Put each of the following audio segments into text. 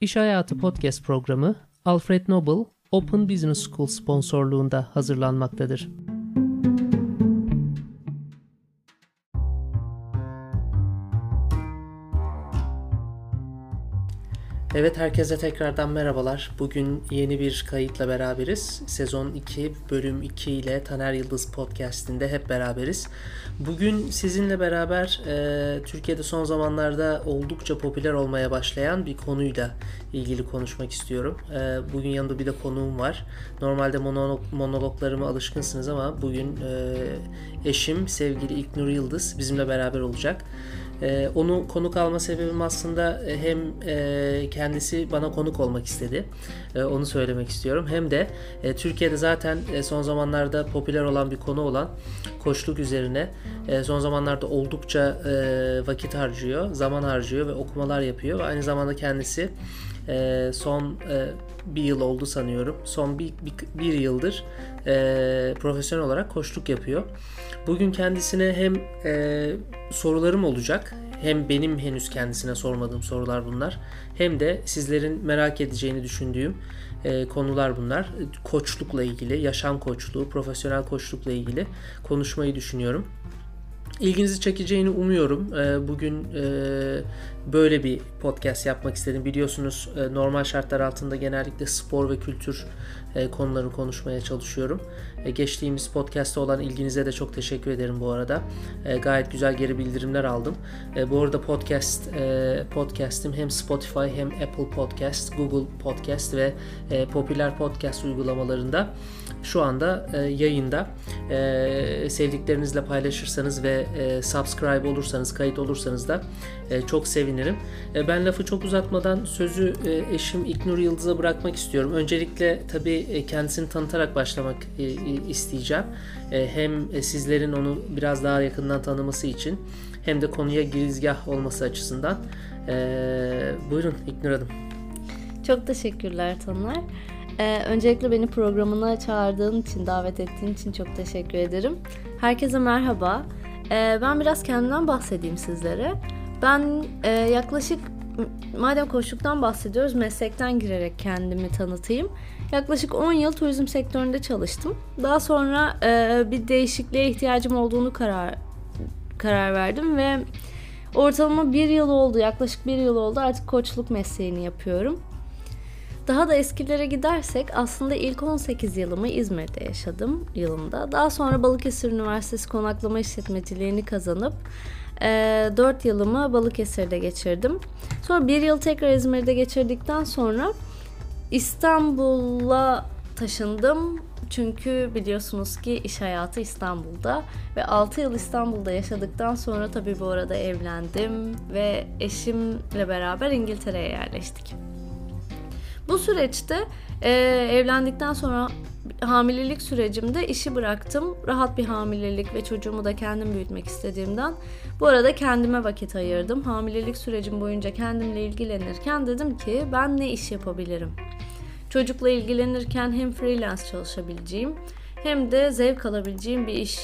İş Hayatı Podcast programı Alfred Nobel Open Business School sponsorluğunda hazırlanmaktadır. Evet herkese tekrardan merhabalar. Bugün yeni bir kayıtla beraberiz. Sezon 2 bölüm 2 ile Taner Yıldız podcastinde hep beraberiz. Bugün sizinle beraber e, Türkiye'de son zamanlarda oldukça popüler olmaya başlayan bir konuyla ilgili konuşmak istiyorum. E, bugün yanında bir de konuğum var. Normalde monolog, monologlarıma alışkınsınız ama bugün e, eşim sevgili İknur Yıldız bizimle beraber olacak. Ee, onu konuk alma sebebim aslında e, hem e, kendisi bana konuk olmak istedi. E, onu söylemek istiyorum. Hem de e, Türkiye'de zaten e, son zamanlarda popüler olan bir konu olan koçluk üzerine e, son zamanlarda oldukça e, vakit harcıyor, zaman harcıyor ve okumalar yapıyor. Aynı zamanda kendisi e, son e, bir yıl oldu sanıyorum. Son bir, bir, bir yıldır e, profesyonel olarak koçluk yapıyor. Bugün kendisine hem e, sorularım olacak hem benim henüz kendisine sormadığım sorular bunlar hem de sizlerin merak edeceğini düşündüğüm konular bunlar. Koçlukla ilgili, yaşam koçluğu, profesyonel koçlukla ilgili konuşmayı düşünüyorum. İlginizi çekeceğini umuyorum. Bugün böyle bir podcast yapmak istedim. Biliyorsunuz e, normal şartlar altında genellikle spor ve kültür e, konuları konuşmaya çalışıyorum. E, geçtiğimiz podcast'ta olan ilginize de çok teşekkür ederim bu arada. Gayet güzel geri bildirimler aldım. Bu arada podcast podcast'im hem Spotify hem Apple Podcast, Google Podcast ve popüler podcast uygulamalarında şu anda yayında. Sevdiklerinizle paylaşırsanız ve subscribe olursanız, kayıt olursanız da çok sevinirim. Ben lafı çok uzatmadan sözü eşim İknur Yıldız'a bırakmak istiyorum. Öncelikle tabii e, kendisini tanıtarak başlamak e, isteyeceğim. E, hem sizlerin onu biraz daha yakından tanıması için hem de konuya girizgah olması açısından. Buyurun İknur Hanım. Çok teşekkürler Taner. Ee, öncelikle beni programına çağırdığın için, davet ettiğin için çok teşekkür ederim. Herkese merhaba. Ee, ben biraz kendimden bahsedeyim sizlere. Ben e, yaklaşık, madem koştuktan bahsediyoruz, meslekten girerek kendimi tanıtayım. Yaklaşık 10 yıl turizm sektöründe çalıştım. Daha sonra e, bir değişikliğe ihtiyacım olduğunu karar karar verdim ve ortalama bir yıl oldu, yaklaşık bir yıl oldu artık koçluk mesleğini yapıyorum. Daha da eskilere gidersek aslında ilk 18 yılımı İzmir'de yaşadım yılında. Daha sonra Balıkesir Üniversitesi konaklama işletmeciliğini kazanıp 4 yılımı Balıkesir'de geçirdim. Sonra bir yıl tekrar İzmir'de geçirdikten sonra İstanbul'a taşındım. Çünkü biliyorsunuz ki iş hayatı İstanbul'da ve 6 yıl İstanbul'da yaşadıktan sonra tabii bu arada evlendim ve eşimle beraber İngiltere'ye yerleştik. Bu süreçte e, evlendikten sonra hamilelik sürecimde işi bıraktım. Rahat bir hamilelik ve çocuğumu da kendim büyütmek istediğimden bu arada kendime vakit ayırdım. Hamilelik sürecim boyunca kendimle ilgilenirken dedim ki ben ne iş yapabilirim? Çocukla ilgilenirken hem freelance çalışabileceğim hem de zevk alabileceğim bir iş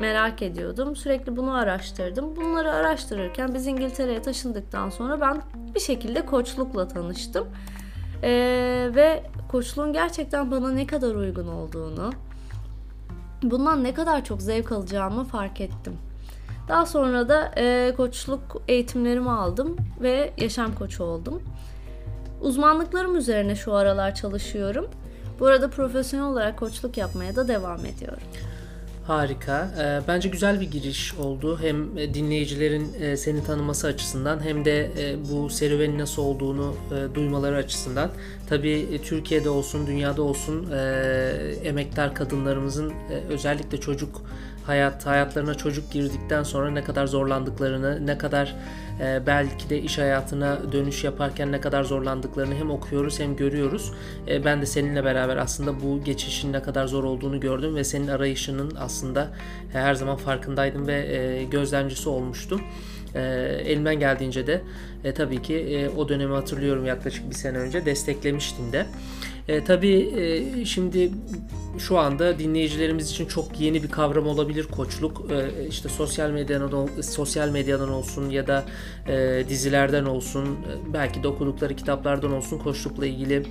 merak ediyordum. Sürekli bunu araştırdım. Bunları araştırırken biz İngiltere'ye taşındıktan sonra ben bir şekilde koçlukla tanıştım. Ee, ve koçluğun gerçekten bana ne kadar uygun olduğunu, bundan ne kadar çok zevk alacağımı fark ettim. Daha sonra da e, koçluk eğitimlerimi aldım ve yaşam koçu oldum. Uzmanlıklarım üzerine şu aralar çalışıyorum. Bu arada profesyonel olarak koçluk yapmaya da devam ediyorum. Harika. Ee, bence güzel bir giriş oldu. Hem e, dinleyicilerin e, seni tanıması açısından hem de e, bu serüvenin nasıl olduğunu duymaları açısından. Tabii Türkiye'de olsun, dünyada olsun emektar kadınlarımızın özellikle çocuk hayat hayatlarına çocuk girdikten sonra ne kadar zorlandıklarını, ne kadar e, belki de iş hayatına dönüş yaparken ne kadar zorlandıklarını hem okuyoruz hem görüyoruz. E, ben de seninle beraber aslında bu geçişin ne kadar zor olduğunu gördüm ve senin arayışının aslında e, her zaman farkındaydım ve e, gözlemcisi olmuştum. E, elimden geldiğince de e, tabii ki e, o dönemi hatırlıyorum yaklaşık bir sene önce desteklemiştim de. E, tabii e, şimdi şu anda dinleyicilerimiz için çok yeni bir kavram olabilir koçluk. E, işte sosyal medyadan sosyal medyadan olsun ya da e, dizilerden olsun, e, belki de okudukları kitaplardan olsun koçlukla ilgili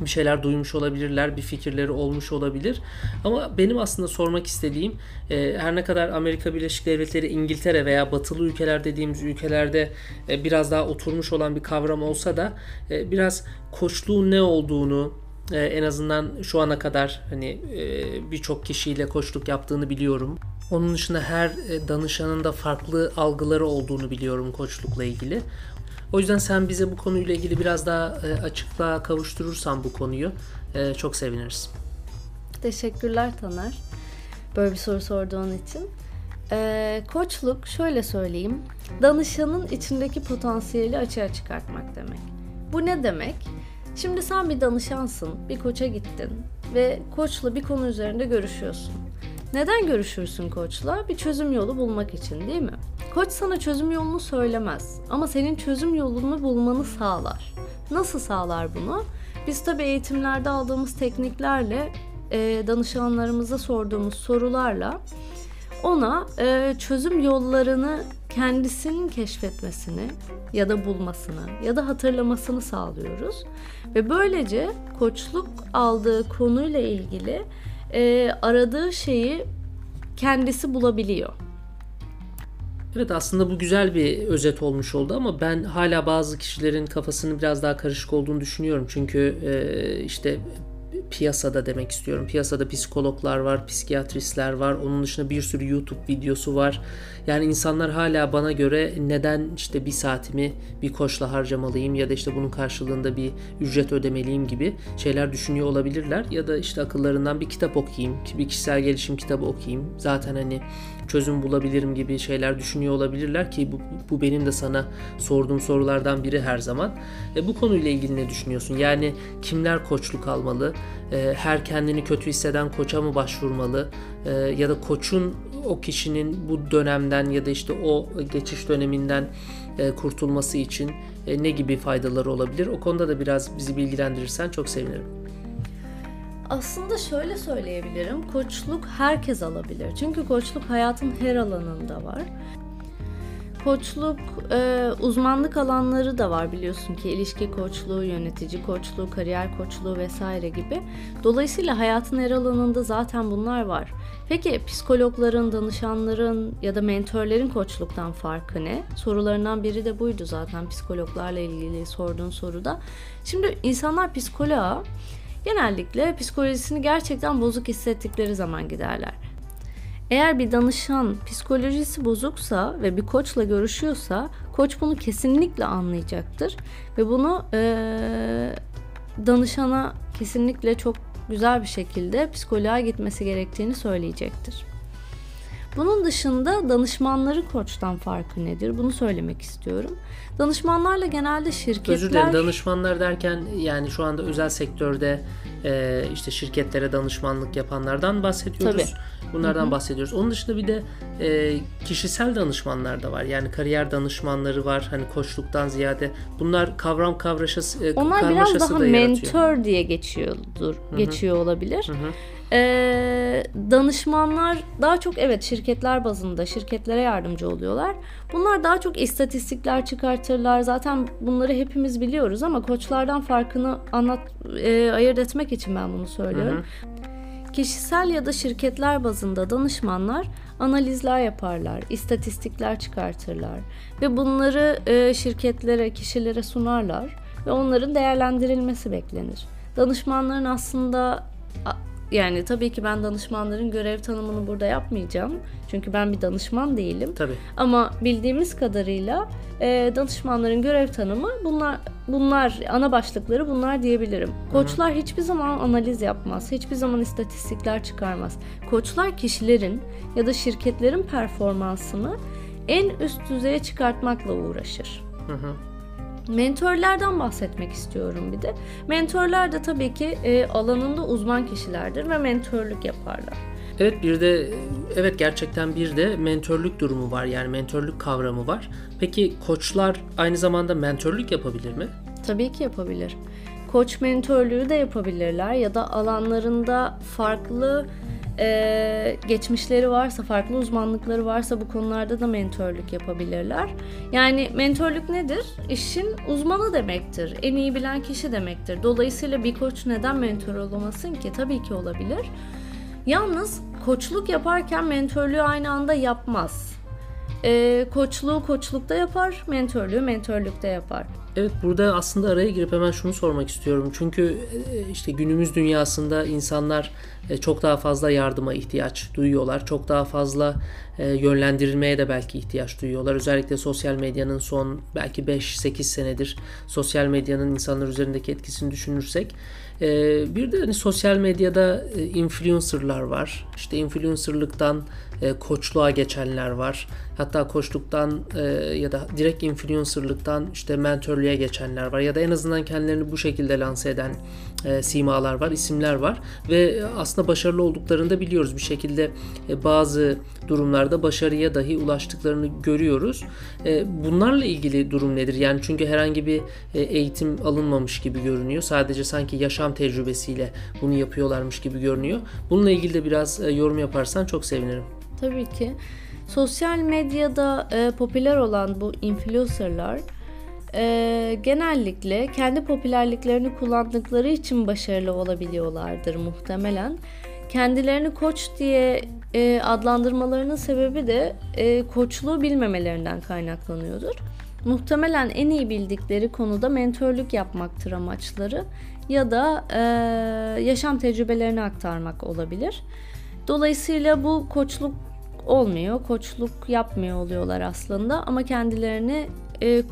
bir şeyler duymuş olabilirler, bir fikirleri olmuş olabilir. Ama benim aslında sormak istediğim e, her ne kadar Amerika Birleşik Devletleri, İngiltere veya batılı ülkeler dediğimiz ülkelerde e, biraz daha oturmuş olan bir kavram olsa da e, biraz koçluğun ne olduğunu, en azından şu ana kadar hani birçok kişiyle koçluk yaptığını biliyorum. Onun dışında her danışanın da farklı algıları olduğunu biliyorum koçlukla ilgili. O yüzden sen bize bu konuyla ilgili biraz daha e, açıklığa kavuşturursan bu konuyu e, çok seviniriz. Teşekkürler Taner. Böyle bir soru sorduğun için. Ee, koçluk şöyle söyleyeyim. Danışanın içindeki potansiyeli açığa çıkartmak demek. Bu ne demek? Şimdi sen bir danışansın, bir koça gittin ve koçla bir konu üzerinde görüşüyorsun. Neden görüşürsün koçla? Bir çözüm yolu bulmak için değil mi? Koç sana çözüm yolunu söylemez ama senin çözüm yolunu bulmanı sağlar. Nasıl sağlar bunu? Biz tabii eğitimlerde aldığımız tekniklerle, e, danışanlarımıza sorduğumuz sorularla ona e, çözüm yollarını kendisinin keşfetmesini ya da bulmasını ya da hatırlamasını sağlıyoruz. Ve böylece koçluk aldığı konuyla ilgili e, aradığı şeyi kendisi bulabiliyor. Evet aslında bu güzel bir özet olmuş oldu ama ben hala bazı kişilerin kafasının biraz daha karışık olduğunu düşünüyorum. Çünkü e, işte piyasada demek istiyorum. Piyasada psikologlar var, psikiyatristler var. Onun dışında bir sürü YouTube videosu var. Yani insanlar hala bana göre neden işte bir saatimi bir koçla harcamalıyım ya da işte bunun karşılığında bir ücret ödemeliyim gibi şeyler düşünüyor olabilirler. Ya da işte akıllarından bir kitap okuyayım, bir kişisel gelişim kitabı okuyayım. Zaten hani çözüm bulabilirim gibi şeyler düşünüyor olabilirler ki bu, bu benim de sana sorduğum sorulardan biri her zaman. E, bu konuyla ilgili ne düşünüyorsun? Yani kimler koçluk almalı? E, her kendini kötü hisseden koça mı başvurmalı? E, ya da koçun o kişinin bu dönemden ya da işte o geçiş döneminden e, kurtulması için e, ne gibi faydaları olabilir? O konuda da biraz bizi bilgilendirirsen çok sevinirim. Aslında şöyle söyleyebilirim. Koçluk herkes alabilir. Çünkü koçluk hayatın her alanında var. Koçluk e, uzmanlık alanları da var biliyorsun ki ilişki koçluğu, yönetici koçluğu, kariyer koçluğu vesaire gibi. Dolayısıyla hayatın her alanında zaten bunlar var. Peki psikologların, danışanların ya da mentörlerin koçluktan farkı ne? Sorularından biri de buydu zaten psikologlarla ilgili sorduğun soruda. Şimdi insanlar psikoloğa genellikle psikolojisini gerçekten bozuk hissettikleri zaman giderler. Eğer bir danışan psikolojisi bozuksa ve bir koçla görüşüyorsa koç bunu kesinlikle anlayacaktır ve bunu e, danışana kesinlikle çok güzel bir şekilde psikoloğa gitmesi gerektiğini söyleyecektir. Bunun dışında danışmanların koçtan farkı nedir? Bunu söylemek istiyorum. Danışmanlarla genelde şirketler... Özür dilerim danışmanlar derken yani şu anda özel sektörde e, işte şirketlere danışmanlık yapanlardan bahsediyoruz. Tabii. Bunlardan Hı-hı. bahsediyoruz. Onun dışında bir de e, kişisel danışmanlar da var. Yani kariyer danışmanları var. Hani koçluktan ziyade bunlar kavram kavraşası e, Onlar biraz daha mentor diye geçiyordur. Hı-hı. Geçiyor olabilir. Hı-hı. Ee, danışmanlar daha çok evet şirketler bazında şirketlere yardımcı oluyorlar. Bunlar daha çok istatistikler çıkartırlar. Zaten bunları hepimiz biliyoruz ama koçlardan farkını anlat e, ayırt etmek için ben bunu söylüyorum. Hı hı. Kişisel ya da şirketler bazında danışmanlar analizler yaparlar, istatistikler çıkartırlar ve bunları e, şirketlere, kişilere sunarlar ve onların değerlendirilmesi beklenir. Danışmanların aslında yani tabii ki ben danışmanların görev tanımını burada yapmayacağım. Çünkü ben bir danışman değilim. Tabii. Ama bildiğimiz kadarıyla e, danışmanların görev tanımı bunlar bunlar ana başlıkları bunlar diyebilirim. Koçlar Hı-hı. hiçbir zaman analiz yapmaz. Hiçbir zaman istatistikler çıkarmaz. Koçlar kişilerin ya da şirketlerin performansını en üst düzeye çıkartmakla uğraşır. Hı hı. Mentörlerden bahsetmek istiyorum bir de. Mentörler de tabii ki e, alanında uzman kişilerdir ve mentörlük yaparlar. Evet bir de evet gerçekten bir de mentörlük durumu var yani mentörlük kavramı var. Peki koçlar aynı zamanda mentörlük yapabilir mi? Tabii ki yapabilir. koç mentörlüğü de yapabilirler ya da alanlarında farklı e, geçmişleri varsa, farklı uzmanlıkları varsa bu konularda da mentörlük yapabilirler. Yani mentörlük nedir? İşin uzmanı demektir. En iyi bilen kişi demektir. Dolayısıyla bir koç neden mentör olamasın ki? Tabii ki olabilir. Yalnız koçluk yaparken mentörlüğü aynı anda yapmaz. E, koçluğu koçlukta yapar, mentörlüğü mentörlükte yapar. Evet burada aslında araya girip hemen şunu sormak istiyorum. Çünkü e, işte günümüz dünyasında insanlar e, çok daha fazla yardıma ihtiyaç duyuyorlar. Çok daha fazla e, yönlendirilmeye de belki ihtiyaç duyuyorlar. Özellikle sosyal medyanın son belki 5-8 senedir sosyal medyanın insanlar üzerindeki etkisini düşünürsek bir de hani sosyal medyada influencerlar var. İşte influencerlıktan koçluğa geçenler var. Hatta koçluktan ya da direkt influencerlıktan işte mentörlüğe geçenler var. Ya da en azından kendilerini bu şekilde lanse eden simalar var, isimler var. Ve aslında başarılı olduklarını da biliyoruz. Bir şekilde bazı durumlarda başarıya dahi ulaştıklarını görüyoruz. Bunlarla ilgili durum nedir? Yani çünkü herhangi bir eğitim alınmamış gibi görünüyor. Sadece sanki yaşam tecrübesiyle bunu yapıyorlarmış gibi görünüyor. Bununla ilgili de biraz yorum yaparsan çok sevinirim. Tabii ki. Sosyal medyada e, popüler olan bu influencerlar e, genellikle kendi popülerliklerini kullandıkları için başarılı olabiliyorlardır muhtemelen. Kendilerini koç diye e, adlandırmalarının sebebi de e, koçluğu bilmemelerinden kaynaklanıyordur. Muhtemelen en iyi bildikleri konuda mentörlük yapmaktır amaçları ya da e, yaşam tecrübelerini aktarmak olabilir. Dolayısıyla bu koçluk olmuyor, koçluk yapmıyor oluyorlar aslında ama kendilerini e,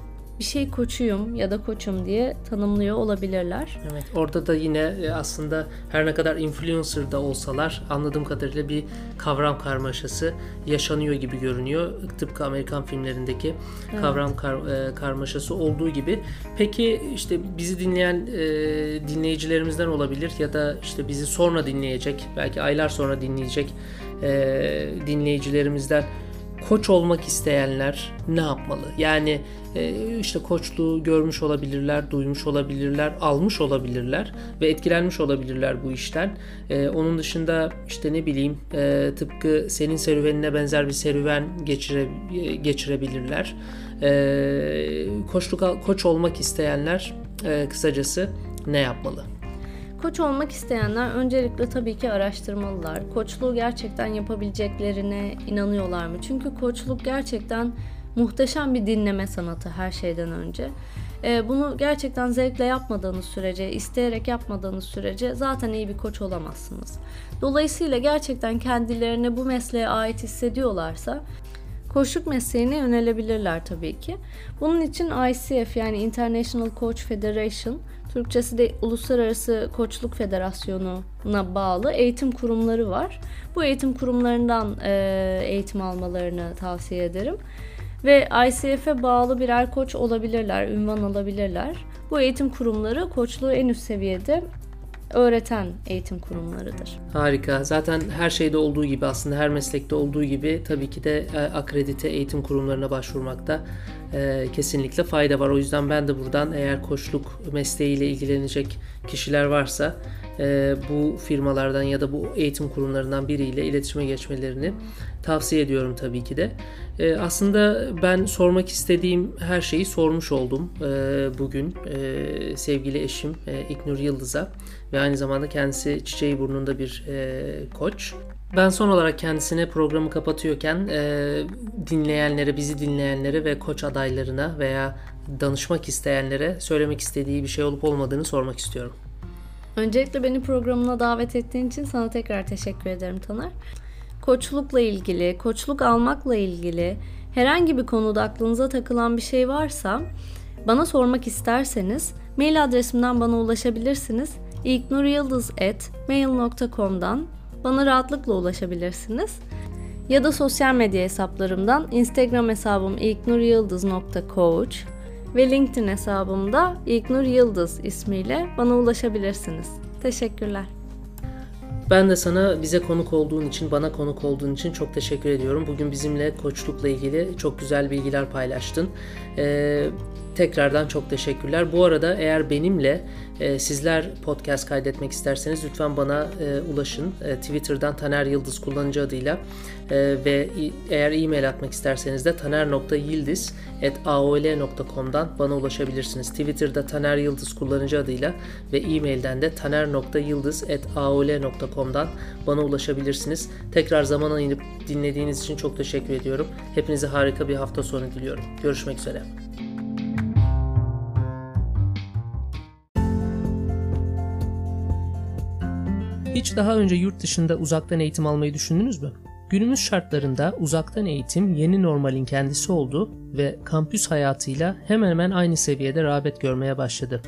bir şey koçuyum ya da koçum diye tanımlıyor olabilirler. Evet orada da yine e, aslında her ne kadar influencer da olsalar anladığım kadarıyla bir kavram karmaşası yaşanıyor gibi görünüyor. Tıpkı Amerikan filmlerindeki evet. kavram kar, e, karmaşası olduğu gibi. Peki işte bizi dinleyen e, dinleyicilerimizden olabilir ya da işte bizi sonra dinleyecek belki aylar sonra dinleyecek e, dinleyicilerimizden koç olmak isteyenler ne yapmalı? Yani e, işte koçluğu görmüş olabilirler, duymuş olabilirler, almış olabilirler ve etkilenmiş olabilirler bu işten. E, onun dışında işte ne bileyim e, tıpkı senin serüvenine benzer bir serüven geçire, geçirebilirler. Koçluk koç olmak isteyenler kısacası ne yapmalı? Koç olmak isteyenler öncelikle tabii ki araştırmalılar. Koçluğu gerçekten yapabileceklerine inanıyorlar mı? Çünkü koçluk gerçekten muhteşem bir dinleme sanatı her şeyden önce. Ee, bunu gerçekten zevkle yapmadığınız sürece, isteyerek yapmadığınız sürece zaten iyi bir koç olamazsınız. Dolayısıyla gerçekten kendilerine bu mesleğe ait hissediyorlarsa koçluk mesleğine yönelebilirler tabii ki. Bunun için ICF yani International Coach Federation Türkçesi de Uluslararası Koçluk Federasyonu'na bağlı eğitim kurumları var. Bu eğitim kurumlarından e, eğitim almalarını tavsiye ederim. Ve ICF'e bağlı birer koç olabilirler, ünvan alabilirler. Bu eğitim kurumları koçluğu en üst seviyede öğreten eğitim kurumlarıdır. Harika. Zaten her şeyde olduğu gibi aslında her meslekte olduğu gibi tabii ki de e, akredite eğitim kurumlarına başvurmakta e, kesinlikle fayda var. O yüzden ben de buradan eğer koçluk mesleğiyle ilgilenecek kişiler varsa e, bu firmalardan ya da bu eğitim kurumlarından biriyle iletişime geçmelerini tavsiye ediyorum tabii ki de. E, aslında ben sormak istediğim her şeyi sormuş oldum e, bugün e, sevgili eşim e, İknur Yıldız'a ve aynı zamanda kendisi çiçeği burnunda bir e, koç. Ben son olarak kendisine programı kapatıyorken e, dinleyenlere, bizi dinleyenlere ve koç adaylarına veya danışmak isteyenlere söylemek istediği bir şey olup olmadığını sormak istiyorum. Öncelikle beni programına davet ettiğin için sana tekrar teşekkür ederim Taner. Koçlukla ilgili, koçluk almakla ilgili herhangi bir konuda aklınıza takılan bir şey varsa bana sormak isterseniz mail adresimden bana ulaşabilirsiniz. ilknuryıldız.mail.com'dan bana rahatlıkla ulaşabilirsiniz. Ya da sosyal medya hesaplarımdan Instagram hesabım ilknuryıldız.coach ve LinkedIn hesabımda İlknur Yıldız ismiyle bana ulaşabilirsiniz. Teşekkürler. Ben de sana bize konuk olduğun için, bana konuk olduğun için çok teşekkür ediyorum. Bugün bizimle koçlukla ilgili çok güzel bilgiler paylaştın. Ee, Tekrardan çok teşekkürler. Bu arada eğer benimle e, sizler podcast kaydetmek isterseniz lütfen bana e, ulaşın. E, Twitter'dan Taner Yıldız kullanıcı adıyla e, ve eğer e-mail atmak isterseniz de taner.yildiz.aol.com'dan bana ulaşabilirsiniz. Twitter'da Taner Yıldız kullanıcı adıyla ve e-mailden de taner.yıldız.aol.com'dan bana ulaşabilirsiniz. Tekrar zaman ayırıp dinlediğiniz için çok teşekkür ediyorum. Hepinize harika bir hafta sonu diliyorum. Görüşmek üzere. Hiç daha önce yurt dışında uzaktan eğitim almayı düşündünüz mü? Günümüz şartlarında uzaktan eğitim yeni normalin kendisi oldu ve kampüs hayatıyla hemen hemen aynı seviyede rağbet görmeye başladı.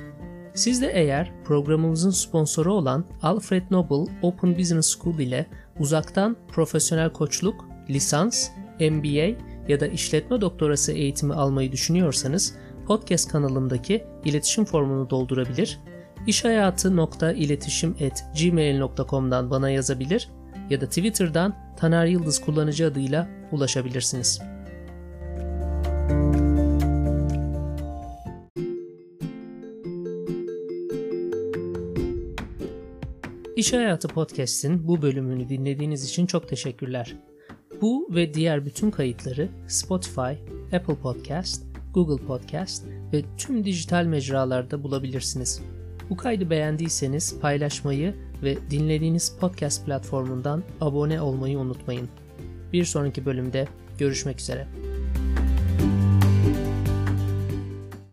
Siz de eğer programımızın sponsoru olan Alfred Nobel Open Business School ile uzaktan profesyonel koçluk, lisans, MBA ya da işletme doktorası eğitimi almayı düşünüyorsanız podcast kanalımdaki iletişim formunu doldurabilir işhayatı.iletişim.gmail.com'dan bana yazabilir ya da Twitter'dan Taner Yıldız kullanıcı adıyla ulaşabilirsiniz. İş Hayatı Podcast'in bu bölümünü dinlediğiniz için çok teşekkürler. Bu ve diğer bütün kayıtları Spotify, Apple Podcast, Google Podcast ve tüm dijital mecralarda bulabilirsiniz. Bu kaydı beğendiyseniz paylaşmayı ve dinlediğiniz podcast platformundan abone olmayı unutmayın. Bir sonraki bölümde görüşmek üzere.